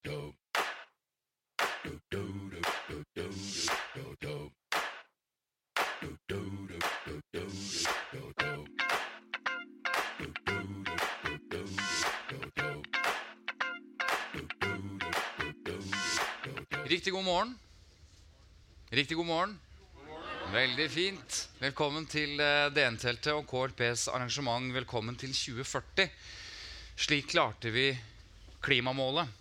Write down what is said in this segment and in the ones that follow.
Riktig god morgen. Riktig god morgen. Veldig fint. Velkommen til eh, DN-teltet og KLPs arrangement. Velkommen til 2040. Slik klarte vi klimamålet.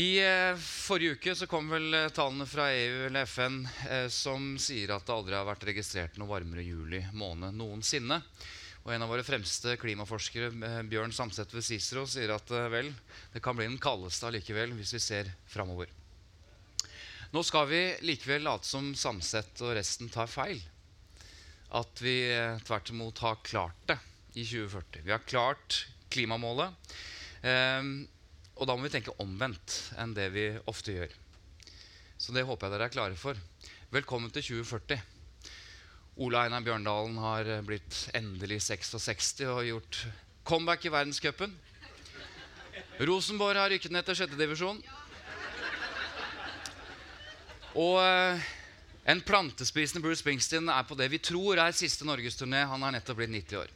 I eh, forrige uke så kom vel eh, tallene fra EU eller FN eh, som sier at det aldri har vært registrert noe varmere juli måned noensinne. Og en av våre fremste klimaforskere, eh, Bjørn Samset ved Cicero, sier at eh, vel, det kan bli den kaldeste allikevel hvis vi ser framover. Nå skal vi likevel late som Samset og resten tar feil. At vi eh, tvert imot har klart det i 2040. Vi har klart klimamålet. Ehm, og da må vi tenke omvendt enn det vi ofte gjør. Så det håper jeg dere er klare for. Velkommen til 2040. Ola Einar Bjørndalen har eh, blitt endelig 66 og gjort comeback i verdenscupen. Rosenborg har rykket ned til sjettedivisjon. Og eh, en plantespisende Bruce Springsteen er på det vi tror er siste norgesturné. Han er nettopp blitt 90 år.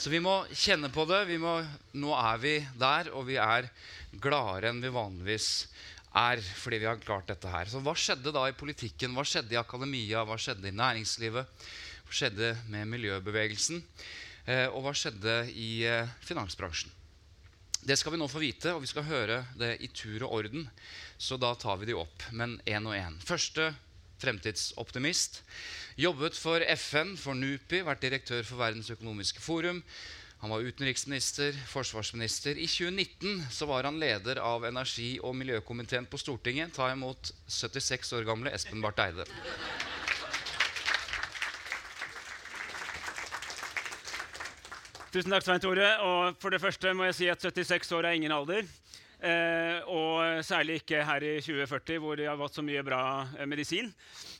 Så vi må kjenne på det. Må, nå er vi der, og vi er gladere enn vi vanligvis er fordi vi har klart dette her. Så hva skjedde da i politikken? Hva skjedde i akademia? Hva skjedde i næringslivet? Hva skjedde med miljøbevegelsen? Eh, og hva skjedde i eh, finansbransjen? Det skal vi nå få vite, og vi skal høre det i tur og orden. Så da tar vi de opp, men én og én. Første fremtidsoptimist. Jobbet for FN, for NUPI, vært direktør for Verdens økonomiske forum. Han var utenriksminister, forsvarsminister. I 2019 så var han leder av energi- og miljøkomiteen på Stortinget. Ta imot 76 år gamle Espen Barth Eide. Tusen takk, Svein Tore. Og for det første må jeg si at 76 år er ingen alder. Eh, og særlig ikke her i 2040, hvor de har vært så mye bra eh, medisin.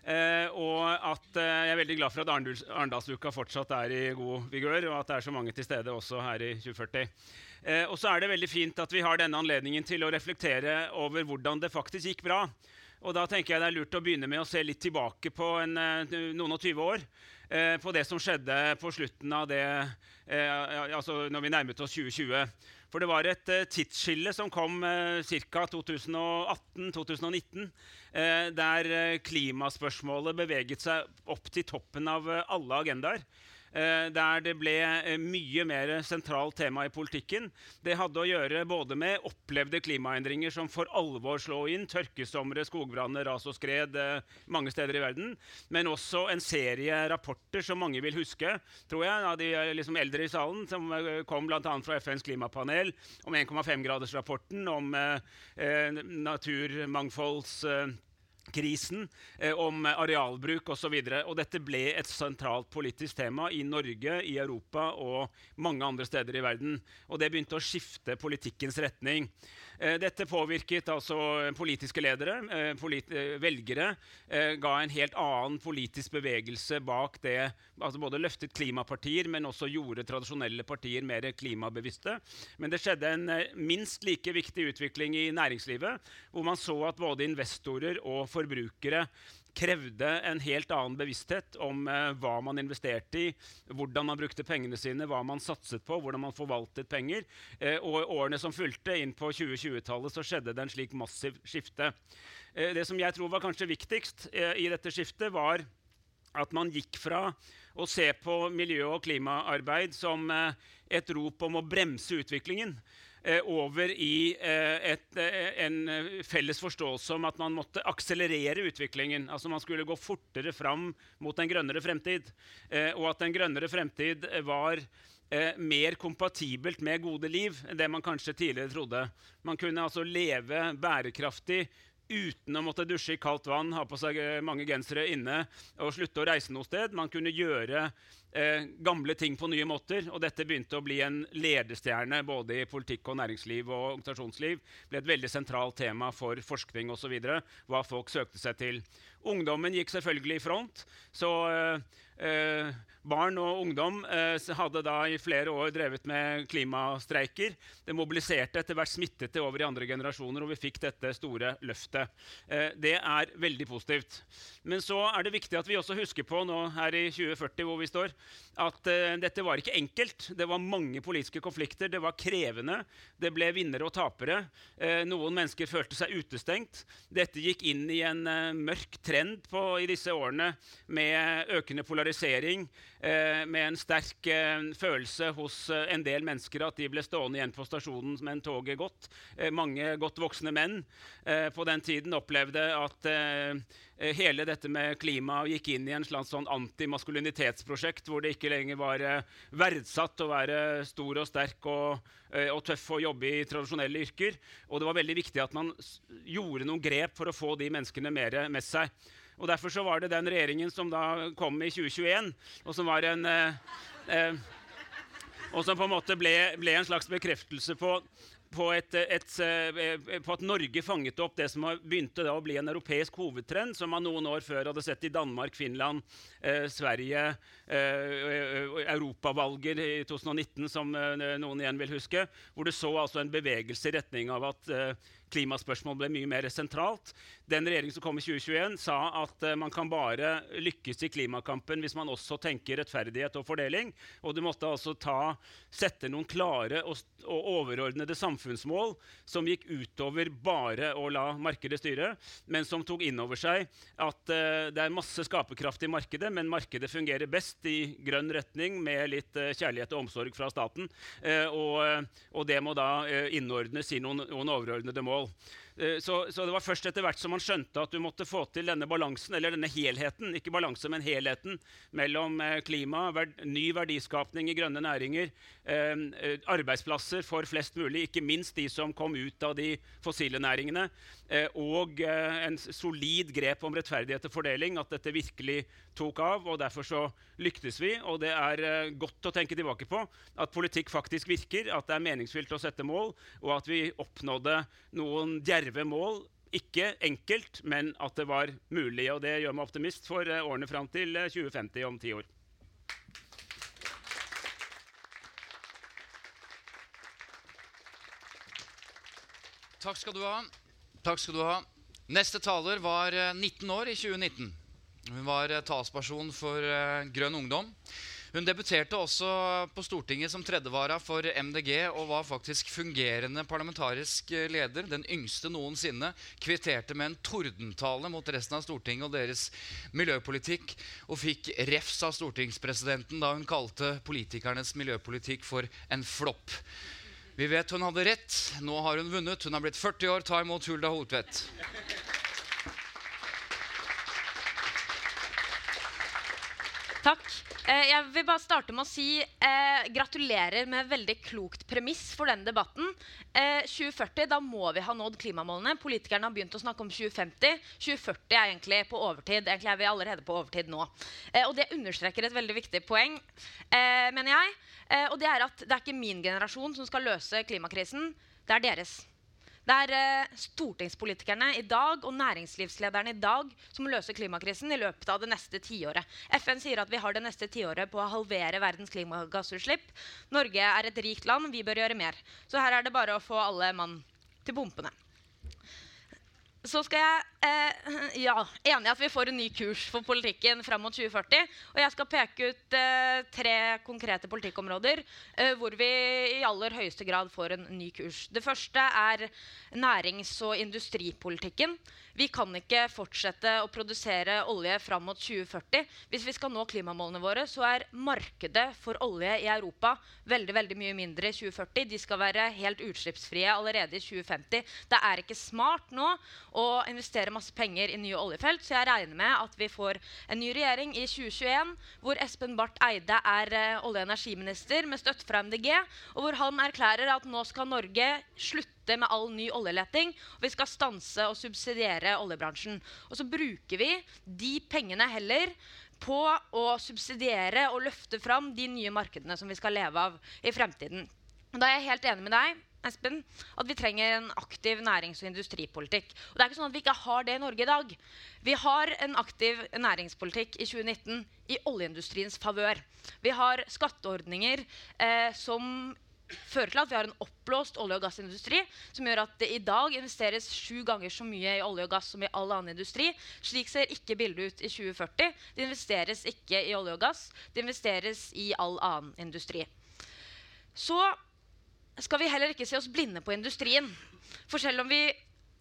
Eh, og at eh, jeg er veldig glad for at Arendals- Arendalsuka fortsatt er i god vigør, og at det er så mange til stede også her i 2040. Eh, og så er det veldig fint at vi har denne anledningen til å reflektere over hvordan det faktisk gikk bra. Og da tenker jeg det er lurt å begynne med å se litt tilbake på en, eh, noen og tyve år. Eh, på det som skjedde på slutten av det eh, altså når vi nærmet oss 2020. For det var et uh, tidsskille som kom uh, ca. 2018-2019, eh, der eh, klimaspørsmålet beveget seg opp til toppen av eh, alle agendaer. Eh, der det ble eh, mye mer sentralt tema i politikken. Det hadde å gjøre både med opplevde klimaendringer som for alvor slå inn, tørkesomre, skogbranner, ras og skred eh, mange steder i verden, men også en serie rapporter som mange vil huske, tror jeg, av de liksom eldre i salen, som kom bl.a. fra FNs klimapanel, om 1,5-gradersrapporten, om eh, naturmangfolds... Eh, krisen, eh, om arealbruk osv. Dette ble et sentralt politisk tema i Norge, i Europa og mange andre steder i verden. Og det begynte å skifte politikkens retning. Eh, dette påvirket altså politiske ledere, eh, polit eh, velgere. eh, ga en helt annen politisk bevegelse bak det. altså Både løftet klimapartier, men også gjorde tradisjonelle partier mer klimabevisste. Men det skjedde en eh, minst like viktig utvikling i næringslivet, hvor man så at både investorer og forbrukere krevde en helt annen bevissthet om eh, hva man investerte i, hvordan man brukte pengene sine, hva man satset på, hvordan man forvaltet penger. Eh, og årene som fulgte, inn på 2020-tallet, så skjedde det en slik massiv skifte. Eh, det som jeg tror var kanskje viktigst eh, i dette skiftet, var at man gikk fra å se på miljø- og klimaarbeid som eh, et rop om å bremse utviklingen, over i eh, et, eh, en eh, felles forståelse om at man måtte akselerere utviklingen. Altså man skulle gå fortere fram mot en grønnere fremtid. Eh, og at en grønnere fremtid eh, var eh, mer kompatibelt med gode liv enn det man kanskje tidligere trodde. Man kunne altså leve bærekraftig uten å måtte dusje i kaldt vann, ha på seg eh, mange gensere inne og slutte å reise noe sted. Man kunne gjøre eh, gamle ting på nye måter. Og dette begynte å bli en ledestjerne både i politikk og næringsliv og organisasjonsliv. ble et veldig sentralt tema for forskning osv. hva folk søkte seg til. Ungdommen gikk selvfølgelig i front. så... Eh, Eh, barn og ungdom eh, hadde da i flere år drevet med klimastreiker. Det mobiliserte etter hvert smittet det over i andre generasjoner, og vi fikk dette store løftet. Eh, det er veldig positivt. Men så er det viktig at vi også husker på nå her i 2040 hvor vi står, at eh, dette var ikke enkelt. Det var mange politiske konflikter. Det var krevende. Det ble vinnere og tapere. Uh, noen mennesker følte seg utestengt. Dette gikk inn i en uh, mørk trend på, i disse årene med økende polarisering, med en sterk følelse hos en del mennesker at de ble stående igjen på stasjonen men toget gått. mange godt voksne menn på den tiden opplevde at Eh, hele dette med klima gikk inn i en slags sånn antimaskulinitetsprosjekt hvor det ikke lenger var eh, verdsatt å være stor og sterk og, eh, og, tøff og jobbe i tradisjonelle yrker. Og det var veldig viktig at man gjorde noen grep for å få de menneskene mer med seg. Og Derfor så var det den regjeringen som da kom i 2021, og som var en eh, eh, og som på en måte ble, ble en slags bekreftelse på på, et, et, eh, på, at Norge fanget opp det som begynte å bli en europeisk hovedtrend, som man noen år før hadde sett i Danmark, Finland, eh, Sverige, eh, europavalger i 2019, som eh, noen igjen vil huske, hvor du så altså en bevegelse i retning av at eh, klimaspørsmål ble mye mer sentralt. Den regjeringen som kom i 2021, sa at uh, man kan bare lykkes i klimakampen hvis man også tenker rettferdighet og fordeling. Og du måtte altså ta, sette noen klare og, og, overordnede samfunnsmål som gikk utover bare å la markedet styre, men som tok inn over seg at uh, det er masse skaperkraft i markedet, men markedet fungerer best i grønn retning med litt uh, kjærlighet og omsorg fra staten. Og, og, det må da innordnes i noen, noen overordnede mål. All Eh, så, så, det var først etter hvert som man skjønte at du måtte få til denne balansen, eller denne helheten, ikke balanse, men helheten mellom eh, klima, verd, ny verdiskapning i grønne næringer, eh, arbeidsplasser for flest mulig, ikke minst de som kom ut av de fossile næringene, eh, og eh, en solid grep om rettferdighet og fordeling, at dette virkelig tok av. og Derfor så lyktes vi. Og det er eh, godt å tenke tilbake på at politikk faktisk virker, at det er meningsfylt å sette mål, og at vi oppnådde noen djerve djerve mål. Ikke enkelt, men at det var mulig. Og det gjør meg optimist for eh, årene fram til 2050 eh, om ti år. Takk skal du ha. Takk skal du ha. Neste taler var 19 eh, år i 2019. Hun var talsperson for Grønn Ungdom. Hun debuterte også på Stortinget som tredjevara for MDG og var faktisk fungerende parlamentarisk leder, den yngste noensinne. Kvitterte med en tordentale mot resten av Stortinget og deres miljøpolitikk, og fikk refs av stortingspresidenten da hun kalte politikernes miljøpolitikk for en flopp. Vi vet hun hadde rett. Nå har hun vunnet. Hun har blitt 40 år. Ta imot Hulda Holtvedt. Takk. Eh, jeg vil bare starte med å si eh, gratulerer med veldig klokt premiss for denne debatten. Eh, 2040, da må vi ha nådd klimamålene. Politikerne har begynt å snakke om 2050. 2040 er egentlig på overtid. Egentlig er vi allerede på overtid nå. Eh, og det understreker et veldig viktig poeng, eh, mener jeg. Eh, og det er at det er ikke min generasjon som skal løse klimakrisen. Det er deres. Det er eh, stortingspolitikerne i dag og næringslivslederne i dag som løser klimakrisen i løpet av det neste tiåret. FN sier at vi har det neste tiåret på å halvere verdens klimagassutslipp. Norge er et rikt land, vi bør gjøre mer. Så her er det bare å få alle mann til pumpene. Så skal jeg eh, ja, enig i at vi får en ny kurs for politikken fram mot 2040. Og jeg skal peke ut eh, tre konkrete politikkområder eh, hvor vi i aller høyeste grad får en ny kurs. Det første er nærings- og industripolitikken. Vi kan ikke fortsette å produsere olje fram mot 2040. Hvis vi skal nå klimamålene våre, så er markedet for olje i Europa veldig veldig mye mindre i 2040. De skal være helt utslippsfrie allerede i 2050. Det er ikke smart nå å investere masse penger i nye oljefelt, så jeg regner med at vi får en ny regjering i 2021 hvor Espen Barth Eide er uh, olje- og energiminister med støtte fra MDG, og hvor han erklærer at nå skal Norge slutte med all ny oljeleting. Og vi skal stanse og subsidiere oljebransjen. Og så bruker vi de pengene heller på å subsidiere og løfte fram de nye markedene som vi skal leve av i fremtiden. Og da er jeg helt enig med deg Espen, at vi trenger en aktiv nærings- og industripolitikk. Og det er ikke sånn at vi ikke har det i Norge i dag. Vi har en aktiv næringspolitikk i 2019 i oljeindustriens favør. Vi har skatteordninger eh, som fører til at vi har en oppblåst olje- og gassindustri som gjør at det i dag investeres sju ganger så mye i olje og gass som i all annen industri. Slik ser ikke bildet ut i 2040. Det investeres ikke i olje og gass, det investeres i all annen industri. Så skal vi heller ikke se oss blinde på industrien. For selv om vi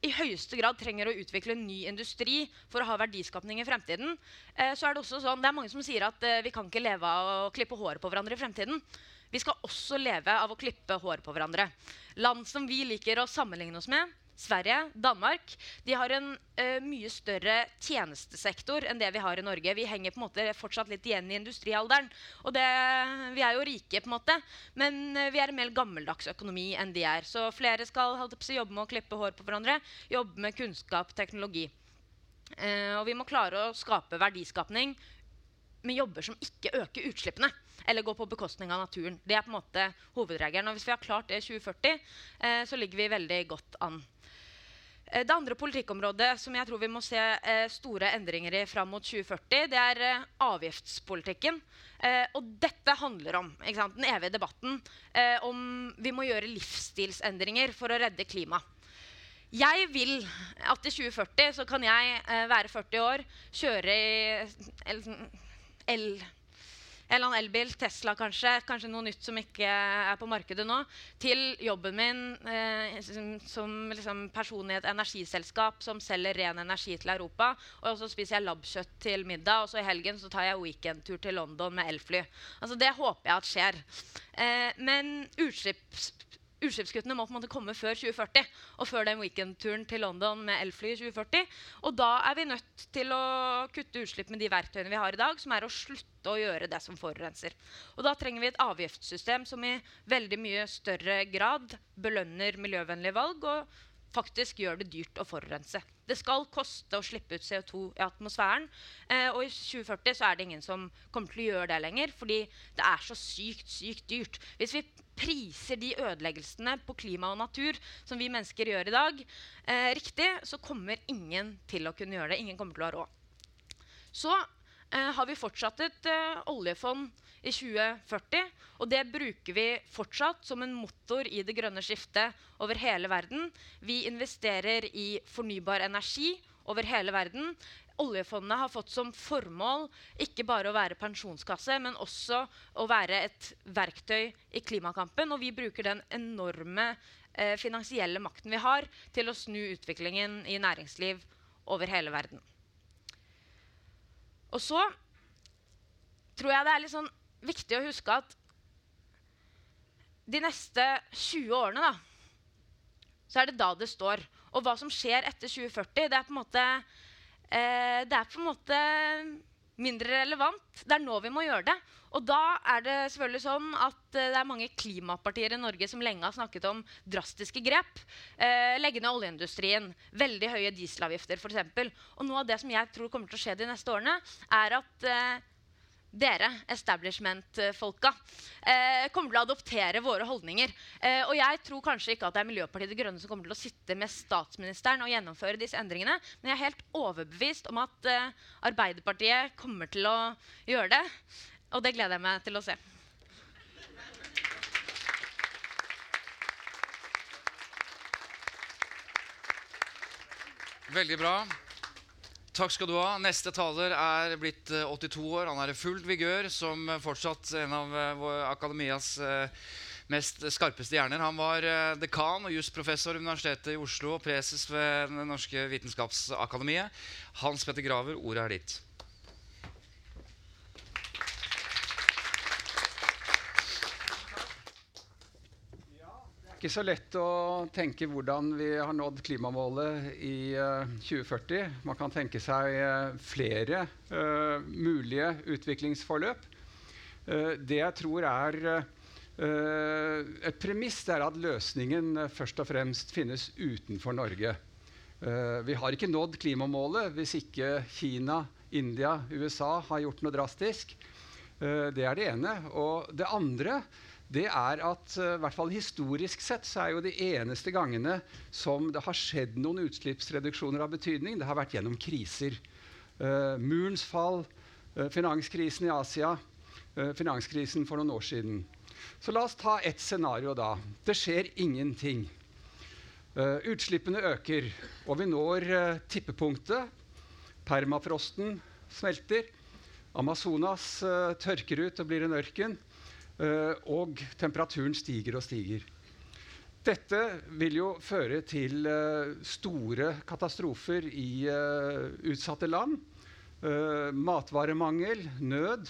i høyeste grad trenger å utvikle en ny industri for å ha verdiskapning i fremtiden, eh, så er det også sånn, det er mange som sier at eh, vi kan ikke leve av å klippe håret på hverandre i fremtiden. Vi skal også leve av å klippe håret på hverandre. Land som vi liker å sammenligne oss med, Sverige, Danmark, de har en uh, mye større tjenestesektor enn det vi har i Norge. Vi henger på en måte fortsatt litt igjen i industrialderen. Og det, vi er jo rike, på en måte, men uh, vi er en mer gammeldags økonomi enn de er. Så flere skal jobbe med å klippe hår på hverandre, jobbe med kunnskap, teknologi. Uh, og vi må klare å skape verdiskapning med jobber som ikke øker utslippene eller gå på bekostning av naturen. Det er på en måte hovedregelen. Og hvis vi har klart det i 2040, eh, så ligger vi veldig godt an. Eh, det andre politikkområdet som jeg tror vi må se eh, store endringer i fram mot 2040, det er eh, avgiftspolitikken. Og dette handler om sant, den evige debatten om vi må gjøre livsstilsendringer for å redde klimaet. Jeg vil at i 2040 så kan jeg være 40 år, kjøre i el eller annen elbil, Tesla kanskje, kanskje noe nytt som ikke er på markedet nå, til jobben min eh, som, som liksom person i et energiselskap som selger ren energi til Europa. Og så spiser jeg labbkjøtt til middag, og så i helgen så tar jeg weekendtur til London med elfly. Altså, det håper jeg at skjer. Eh, men utslipps utslippskuttene må på en måte komme før 2040 og før den weekendturen til London med elfly i 2040. Og da er vi nødt til å kutte utslipp med de verktøyene vi har i dag, som er å slutte å gjøre det som forurenser. Og da trenger vi et avgiftssystem som i veldig mye større grad belønner miljøvennlige valg og faktisk gjør det dyrt å forurense. Det skal koste å slippe ut CO2 i atmosfæren. Eh, og i 2040 så er det ingen som kommer til å gjøre det lenger, fordi det er så sykt, sykt dyrt. Hvis vi priser de ødeleggelsene på klima og natur som vi mennesker gjør i dag, eh, riktig, så kommer ingen til å kunne gjøre det. Ingen kommer til å ha råd. Så eh, har vi fortsatt et eh, oljefond i 2040. Og det bruker vi fortsatt som en motor i det grønne skiftet over hele verden. Vi investerer i fornybar energi over hele verden oljefondet har fått som formål ikke bare å være pensjonskasse, men også å være et verktøy i klimakampen. Og vi bruker den enorme eh, finansielle makten vi har, til å snu utviklingen i næringsliv over hele verden. Og så tror jeg det er litt sånn viktig å huske at de neste 20 årene, da, så er det da det står. Og hva som skjer etter 2040, det er på en måte eh, det er på en måte mindre relevant. Det er nå vi må gjøre det. Og da er det selvfølgelig sånn at eh, det er mange klimapartier i Norge som lenge har snakket om drastiske grep. Eh, legge ned oljeindustrien, veldig høye dieselavgifter f.eks. Og noe av det som jeg tror kommer til å skje de neste årene, er at eh, dere, establishment-folka, eh, kommer til å adoptere våre holdninger. Eh, og jeg tror kanskje ikke at det er Miljøpartiet De Grønne som kommer til å sitte med statsministeren og gjennomføre disse endringene, men jeg er helt overbevist om at eh, Arbeiderpartiet kommer til å gjøre det. Og det gleder jeg meg til å se. Veldig bra. Takk skal du ha. Neste taler er blitt 82 eh, år. Han er i full vigør som fortsatt en av eh, akademias eh, mest skarpeste hjerner. Han var dekan og jusprofessor ved Universitetet i Oslo og preses ved Det norske vitenskapsakademiet. Hans Petter Graver, ordet er ditt. Ikke så lett å tenke hvordan vi har nådd klimamålet i uh, 2040. Man kan tenke seg uh, flere uh, mulige utviklingsforløp. det jeg tror er et premiss, er at løsningen først og fremst finnes utenfor Norge. Uh, vi har ikke nådd klimamålet hvis ikke Kina, India, USA har gjort noe drastisk. Uh, det er det ene. Og det andre det er at i hvert fall historisk sett så er jo de eneste gangene som det har skjedd noen utslippsreduksjoner av betydning, det har vært gjennom kriser. murens fall, finanskrisen i Asia, finanskrisen for noen år siden. Så la oss ta ett scenario da. Det skjer ingenting. Uh, utslippene øker, og vi når uh, tippepunktet. Permafrosten smelter. Amazonas uh, tørker ut og blir en ørken. Og temperaturen stiger og stiger. Dette vil jo føre til store katastrofer i utsatte land. matvaremangel, nød.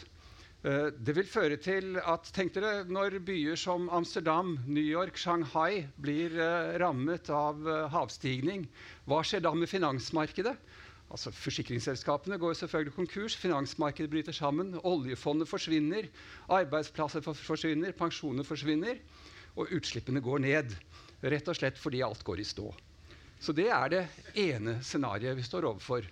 Eh, det vil føre til at tenk dere, når byer som Amsterdam, New York, Shanghai blir rammet av havstigning, hva skjer da med finansmarkedet? Altså, forsikringsselskapene går selvfølgelig konkurs, finansmarkedet bryter sammen, oljefondet forsvinner, arbeidsplasser forsvinner, pensjoner forsvinner, og utslippene går ned. Rett og slett fordi alt går i stå. Så det er det ene scenarioet vi står overfor.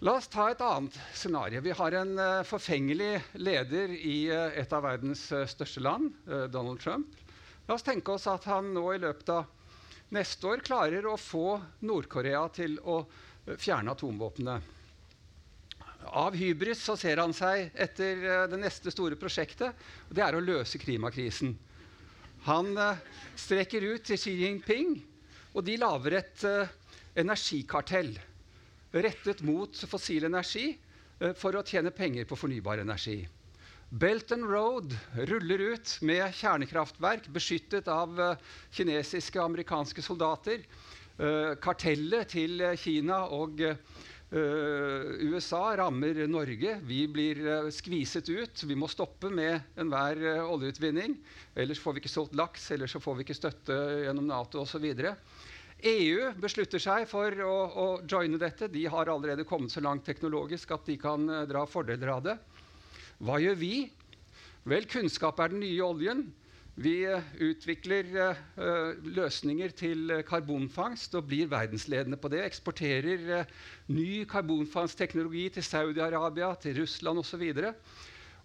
La oss ta et annet scenario. Vi har en uh, forfengelig leder i uh, et av verdens uh, største land, Donald Trump. La oss tenke oss at han nå i løpet av neste år klarer å få Nord-Korea til å fjerne atomvåpnene. Av hybris så ser han seg etter det neste store prosjektet. og Det er å løse klimakrisen. Han strekker ut til Xi Jinping, og de lager et energikartell rettet mot fossil energi eh, for å tjene penger på fornybar energi. Belt and Road ruller ut med kjernekraftverk beskyttet av uh, kinesiske og amerikanske soldater. Uh, kartellet til Kina og uh, USA rammer Norge. Vi blir skviset ut. Vi må stoppe med enhver oljeutvinning. Ellers får vi ikke solgt laks, ellers får vi ikke støtte gjennom Nato osv. EU beslutter seg for å, å, joine dette. De har allerede kommet så langt teknologisk at de kan dra fordeler av det. Hva gjør vi? Vel, kunnskap er den nye oljen. Vi uh, utvikler uh, løsninger til karbonfangst og blir verdensledende på det. Eksporterer ny karbonfangstteknologi til Saudi-Arabia, til Russland osv.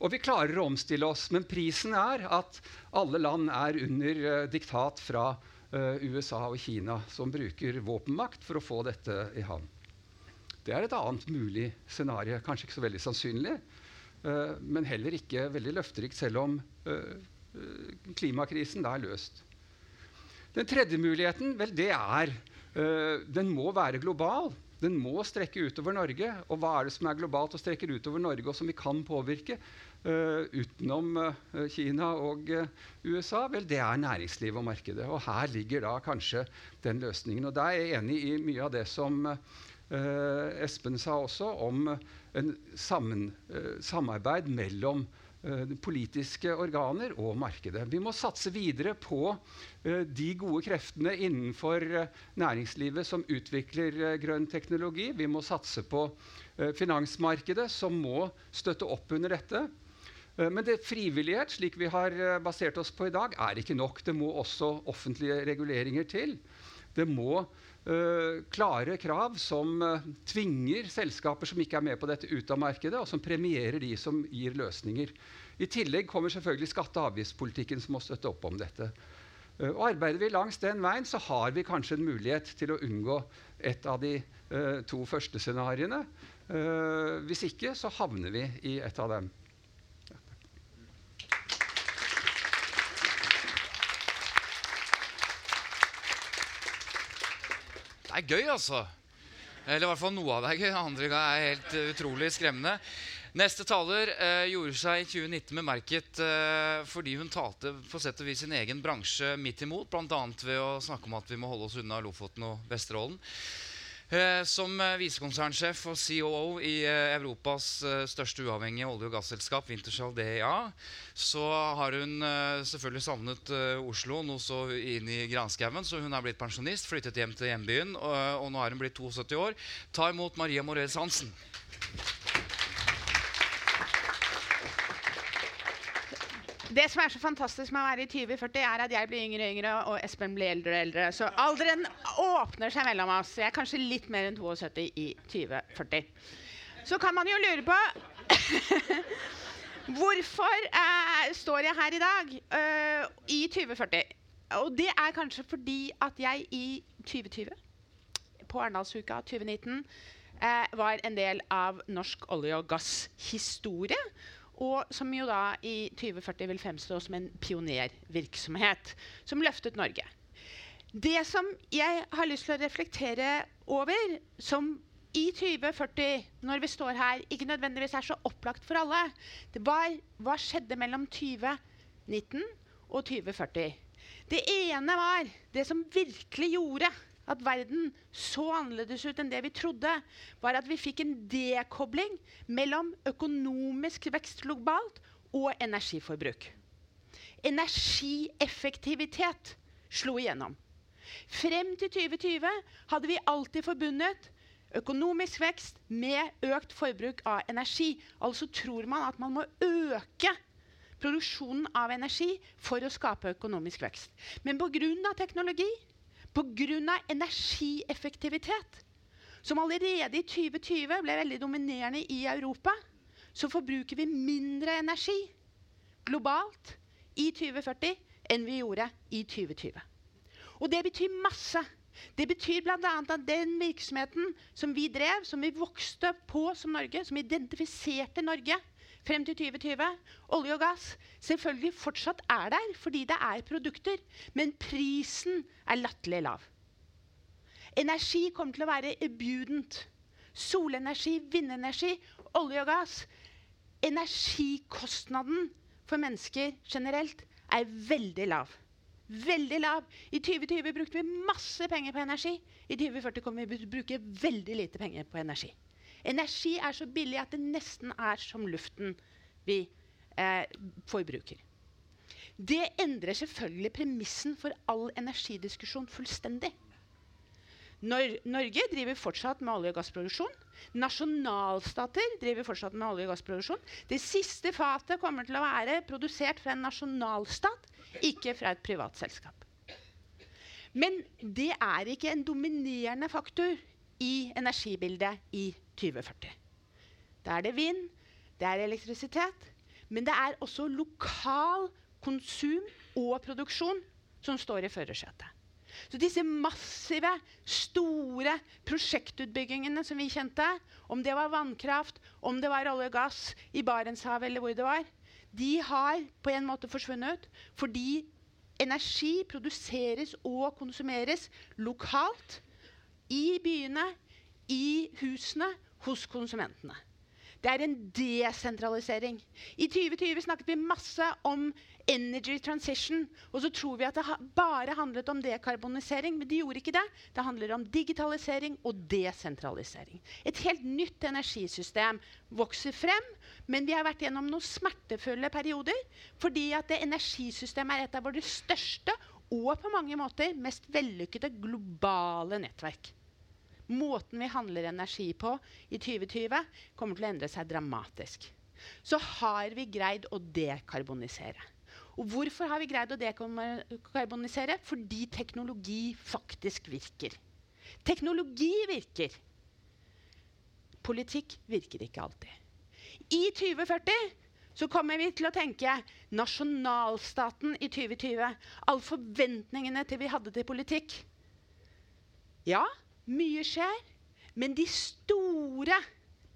Og vi klarer å omstille oss, men prisen er at alle land er under diktat fra USA og Kina som bruker våpenmakt for å få dette i havn. Det er et annet mulig scenario. Kanskje ikke så veldig sannsynlig, men heller ikke veldig løfterikt, selv om uh, klimakrisen da er løst. Den tredje muligheten vel, det er Den må være global. Den må strekke utover Norge. Og hva er det som er globalt og strekker utover Norge, og som vi kan påvirke? Uh, utenom uh, Kina og uh, USA, vel, det er næringslivet og markedet. Og her ligger da kanskje den løsningen. Og da er jeg enig i mye av det som Espen sa også, om en sammen, samarbeid mellom politiske organer og markedet. Vi må satse videre på de gode kreftene innenfor næringslivet som utvikler grønn teknologi. Vi må satse på finansmarkedet, som må støtte opp under dette. Eh, men det frivillighet, slik vi har eh, basert oss på i dag, er ikke nok. Det må også offentlige reguleringer til. Det må klare krav som uh, tvinger selskaper som ikke er med på dette, ut av markedet, og som premierer de som gir løsninger. I tillegg kommer selvfølgelig skatte- og avgiftspolitikken som må støtte opp om dette. Uh, og Arbeider vi langs den veien, så har vi kanskje en mulighet til å unngå et av de to første scenarioene. hvis ikke, så havner vi i et av dem. Er gøy, altså. Eller i hvert fall noe av det er gøy. Andre er helt uh, utrolig skremmende. Neste taler eh, gjorde seg i 2019 bemerket eh, fordi hun talte på sett og vis sin egen bransje midt imot, bl.a. ved å snakke om at vi må holde oss unna Lofoten og Vesterålen. Eh, som eh, visekonsernsjef og COO i eh, Europas største uavhengige olje- og gasselskap, Wintershall DEA, så har hun selvfølgelig savnet Oslo noe så inn i granskauen, så hun er blitt pensjonist, flyttet hjem til hjembyen, og, nå er hun blitt 72 år. Ta imot Maria Morell Hansen. Det som er så fantastisk med å være i 2040, er at jeg blir yngre og yngre, og Espen blir eldre og eldre. Så alderen åpner seg mellom oss. Jeg er kanskje litt mer enn 72 i 2040. Så kan man jo lure på Hvorfor eh, står jeg her i dag uh, i 2040? Og det er kanskje fordi at jeg i 2020, på Arendalsuka 2019, eh, var en del av norsk olje- og gasshistorie. Og som jo da i 2040 vil fremstå som en pionervirksomhet som løftet Norge. Det som jeg har lyst til å reflektere over, som i 2040, når vi står her, ikke nødvendigvis er så opplagt for alle, det var hva skjedde mellom 2019 og 2040. Det ene var det som virkelig gjorde at verden så annerledes ut enn det vi trodde, var at vi fikk en dekobling mellom økonomisk vekst globalt og energiforbruk. Energieffektivitet slo igjennom. Frem til 2020 hadde vi alltid forbundet økonomisk vekst med økt forbruk av energi. Altså tror man at man må øke produksjonen av energi for å skape økonomisk vekst. Men pga. teknologi Pga. energieffektivitet, som allerede i 2020 ble veldig dominerende i Europa, så forbruker vi mindre energi globalt i 2040 enn vi gjorde i 2020. Og det betyr masse. Det betyr bl.a. at den virksomheten som vi drev, som vi vokste på som Norge, som identifiserte Norge frem til 2020, olje og gass, selvfølgelig fortsatt er der fordi det er produkter, men prisen er latterlig lav. Energi kommer til å være abundant. Solenergi, vindenergi, olje og gass. Energikostnaden for mennesker generelt er veldig lav. Veldig lav. I 2020 brukte vi masse penger på energi. I 2040 kommer vi til å bruke veldig lite penger på energi. Energi er så billig at det nesten er som luften vi eh, forbruker. Det endrer selvfølgelig premissen for all energidiskusjon fullstendig. Nor Norge driver fortsatt med olje- og gassproduksjon. Nasjonalstater driver fortsatt med olje- og gassproduksjon. Det siste fatet kommer til å være produsert fra en nasjonalstat, ikke fra et privat selskap. Men det er ikke en dominerende faktor i energibildet i 2040. Da er det vind, det er elektrisitet, men det er også lokal konsum og produksjon som står i førersetet. Så disse massive, store prosjektutbyggingene som vi kjente, om det var vannkraft, om det var olje og gass i Barentshavet eller hvor det var, de har på en måte forsvunnet fordi energi produseres og konsumeres lokalt i byene, i husene, hos konsumentene. Det er en desentralisering. I 2020 snakket vi masse om energy transition. Og så tror vi at det bare handlet om dekarbonisering, men det gjorde ikke det. Det handler om digitalisering og desentralisering. Et helt nytt energisystem vokser frem, men vi har vært gjennom noen smertefulle perioder fordi at det energisystemet er et av våre største og på mange måter mest vellykkede globale nettverk. Måten vi handler energi på i 2020, kommer til å endre seg dramatisk. Så har vi greid å dekarbonisere. Og hvorfor har vi greid å dekarbonisere? Fordi teknologi faktisk virker. Teknologi virker. Politikk virker ikke alltid. I 2040 så kommer vi til å tenke nasjonalstaten i 2020. Alle forventningene til vi hadde til politikk. Ja, mye skjer, men de store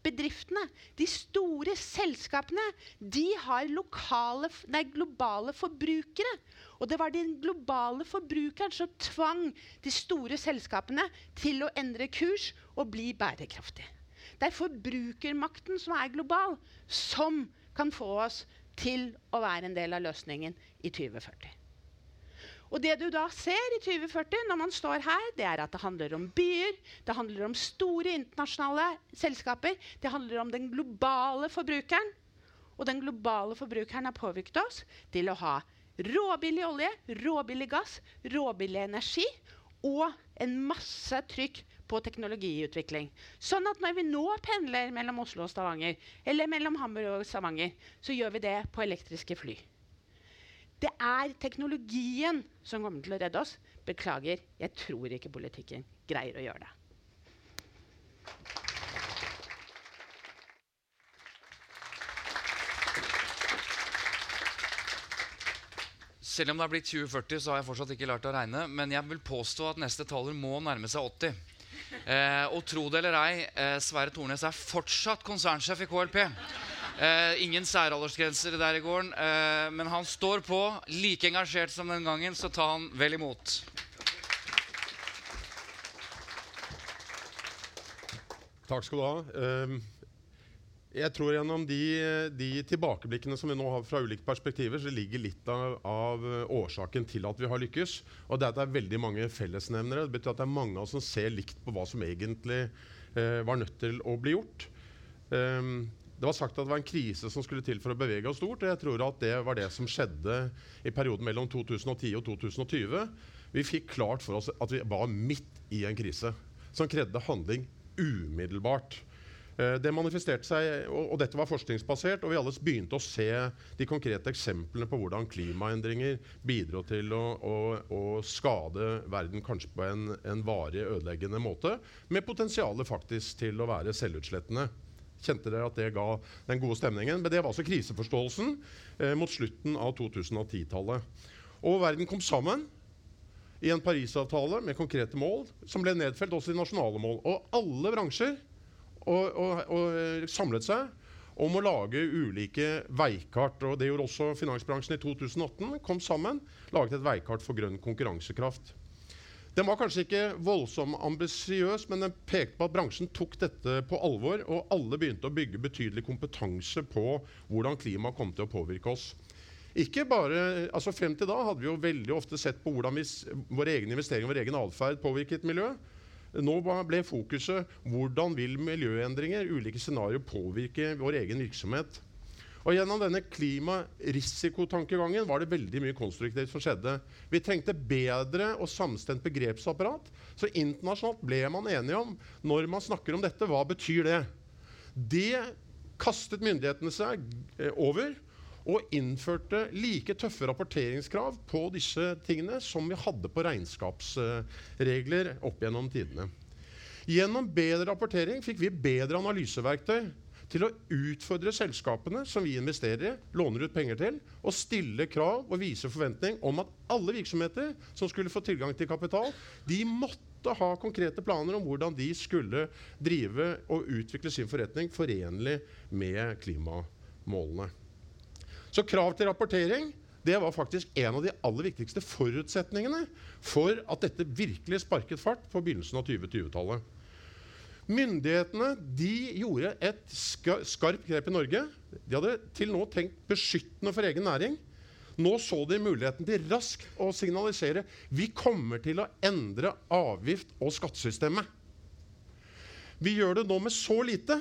bedriftene, de store selskapene, de har lokale, nei, globale forbrukere. Og det var den globale forbrukeren som tvang de store selskapene til å endre kurs og bli bærekraftige. Det er forbrukermakten som er global, som kan få oss til å være en del av løsningen i 2040. Og det du da ser i 2040 når man står her, det er at det handler om byer, det handler om store internasjonale selskaper, det handler om den globale forbrukeren. Og den globale forbrukeren har påvirket oss til å ha råbillig olje, råbillig gass, råbillig energi og en masse trykk på teknologiutvikling. Sånn at når vi nå pendler mellom Oslo og Stavanger, eller mellom Hamburg og Stavanger, så gjør vi det på elektriske fly. Det er teknologien som kommer til å redde oss. Beklager, jeg tror ikke politikken greier å gjøre det. Selv om det er blitt 2040, så har jeg fortsatt ikke lært å regne. Men jeg vil påstå at neste taler må nærme seg 80. Eh, og tro det eller ei, eh, Sverre Tornes er fortsatt konsernsjef i KLP. Eh, ingen særaldersgrenser der i gården, eh, men han står på, like engasjert som den gangen, så ta han vel imot. Takk skal du ha. Ehm, jeg tror gjennom de, de tilbakeblikkene som vi nå har fra ulike perspektiver, så ligger litt av, av årsaken til at vi har lykkes. Og det er at det er veldig mange fellesnevnere. Det betyr at det er mange av oss som ser likt på hva som egentlig eh, var nødt til å bli gjort. Um, det var sagt at det var en krise som skulle til for å bevege oss stort. og jeg tror at det var det som skjedde i perioden mellom 2010 og 2020. Vi fikk klart for oss at vi var midt i en krise som krevde handling umiddelbart. Eh, Det manifesterte seg, og, dette var forskningsbasert, og vi alle begynte å se de konkrete eksemplene på hvordan klimaendringer bidro til å, å, å skade verden kanskje på en, en varig ødeleggende måte, med potensialet faktisk til å være selvutslettende. Kjente dere at det ga den gode stemningen? Men det var altså kriseforståelsen eh, mot slutten av 2010-tallet. Og verden kom sammen i en Parisavtale med konkrete mål, som ble nedfelt også i nasjonale mål. Og alle bransjer og, og, og samlet seg om å lage ulike veikart. og Det gjorde også finansbransjen i 2018. Kom sammen, laget et veikart for grønn konkurransekraft. Den var kanskje ikke voldsomt ambisiøs, men den pekte på at bransjen tok dette på alvor, og alle begynte å bygge betydelig kompetanse på hvordan klimaet kom til å påvirke oss. Ikke bare, altså Frem til da hadde vi jo veldig ofte sett på hvordan vi, våre egne investeringer vår egen atferd påvirket miljøet. Nå ble fokuset hvordan vil miljøendringer, ulike scenarioer, påvirke vår egen virksomhet. Og Gjennom denne klimarisikotankegangen var det veldig mye konstruktivt som skjedde. Vi trengte bedre og samstemt begrepsapparat. Så internasjonalt ble man enige om når man snakker om dette, hva betyr det? Det kastet myndighetene seg eh, over og innførte like tøffe rapporteringskrav på disse tingene som vi hadde på regnskapsregler opp gjennom tidene. Gjennom bedre rapportering fikk vi bedre analyseverktøy til å utfordre selskapene som vi investerer i, låner ut penger til, og stille krav og vise forventning om at alle virksomheter som skulle få tilgang til kapital, de måtte ha konkrete planer om hvordan de skulle drive og utvikle sin forretning forenlig med klimamålene. Så krav til rapportering det var faktisk en av de aller viktigste forutsetningene for at dette virkelig sparket fart på begynnelsen av 2020-tallet. Myndighetene de gjorde et skarpt grep i Norge. De hadde til nå tenkt beskyttende for egen næring. Nå så de muligheten til raskt å signalisere vi kommer til å endre avgift- og skattesystemet. Vi gjør det nå med så lite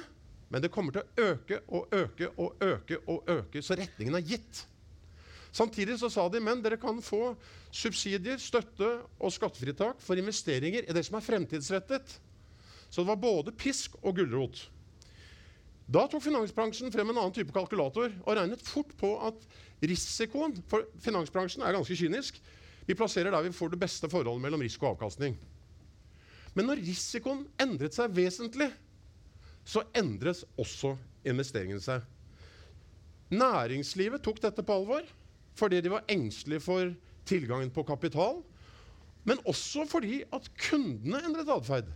men det kommer til å øke og øke og øke og øke, så retningen er gitt. Samtidig så sa de men dere kan få subsidier, støtte og skattefritak for investeringer i det som er fremtidsrettet. Så det var både pisk og gulrot. Da tok finansbransjen frem en annen type kalkulator og regnet fort på at risikoen For finansbransjen er ganske kynisk. Vi plasserer der vi får det beste forholdet mellom risiko og avkastning. Men når risikoen endret seg vesentlig, så endres også investeringene seg. Næringslivet tok dette på alvor fordi de var engstelige for tilgangen på kapital. Men også fordi at kundene endret atferd.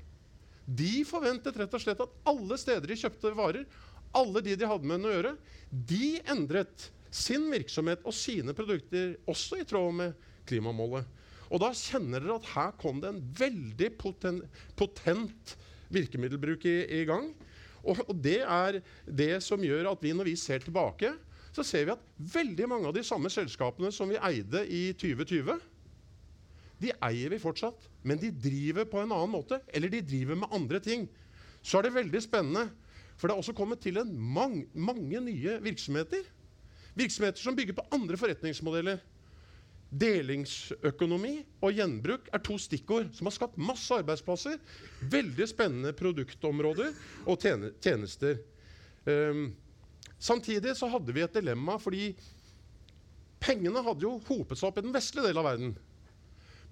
De forventet rett og slett at alle steder de kjøpte varer, alle de de hadde med å gjøre, de endret sin virksomhet og sine produkter også i tråd med klimamålet. Og da kjenner dere at her kom det en veldig potent, potent virkemiddelbruk i, i gang. Og, og, det er det som gjør at vi når vi ser tilbake, så ser vi at veldig mange av de samme selskapene som vi eide i 2020, de eier vi fortsatt, men de driver på en annen måte. Eller de driver med andre ting. Så er det veldig spennende, for det er også kommet til mang, mange nye virksomheter. Virksomheter som bygger på andre forretningsmodeller. Delingsøkonomi og gjenbruk er to stikkord som har skapt masse arbeidsplasser. Veldig spennende produktområder og tjenester. Um, samtidig så hadde vi et dilemma fordi Pengene hadde jo hopet seg opp i den vestlige delen av verden.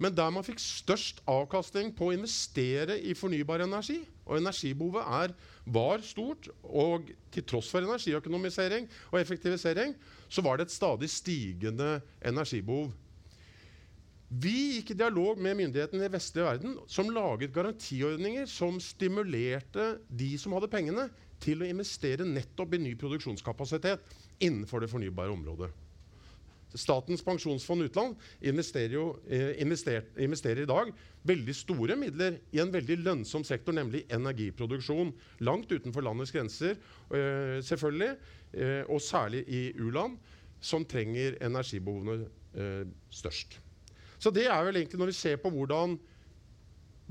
Men der man fikk størst avkastning på å investere i fornybar energi, og energibehovet er, var stort, og til tross for energiøkonomisering og effektivisering, så var det et stadig stigende energibehov. Vi gikk i dialog med myndighetene i vestlige verden, som laget garantiordninger som stimulerte de som hadde pengene, til å investere nettopp i ny produksjonskapasitet innenfor det fornybare området. Statens pensjonsfond utland investerer, jo, eh, invester, investerer, i dag veldig store midler i en veldig lønnsom sektor, nemlig energiproduksjon. Langt utenfor landets grenser, eh, selvfølgelig, eh, og særlig i u-land, som trenger energibehovene eh, størst. Så det er vel egentlig når vi ser på hvordan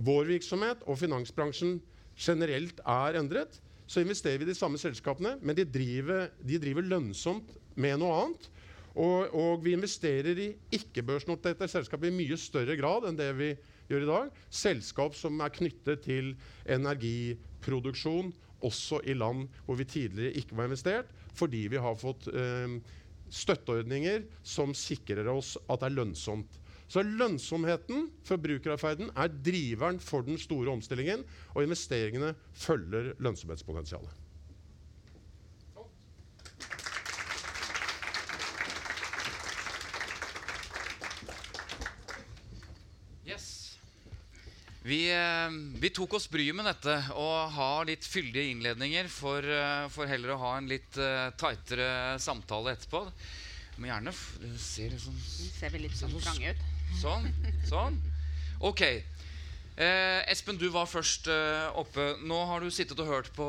vår virksomhet og finansbransjen generelt er endret, så investerer vi i de samme selskapene, men de driver, de driver lønnsomt med noe annet. Og, og vi investerer i ikke-børsnoterte selskap i mye større grad enn det vi gjør i dag. Selskap som er knyttet til energiproduksjon, også i land hvor vi tidligere ikke var investert, fordi vi har fått eh, støtteordninger som sikrer oss at det er lønnsomt. Så lønnsomheten, forbrukeratferden, er driveren for den store omstillingen, og investeringene følger lønnsomhetspotensialet. Vi, eh, vi, tok oss bryet med dette og har litt fyldige innledninger for, eh, for heller å ha en litt uh, tightere samtale etterpå. Må gjerne Det ser liksom, Det ser vel litt sånn trange ut. Sånn. Sånn. Ok. Eh, Espen, du var først eh, oppe. Nå har du sittet og hørt på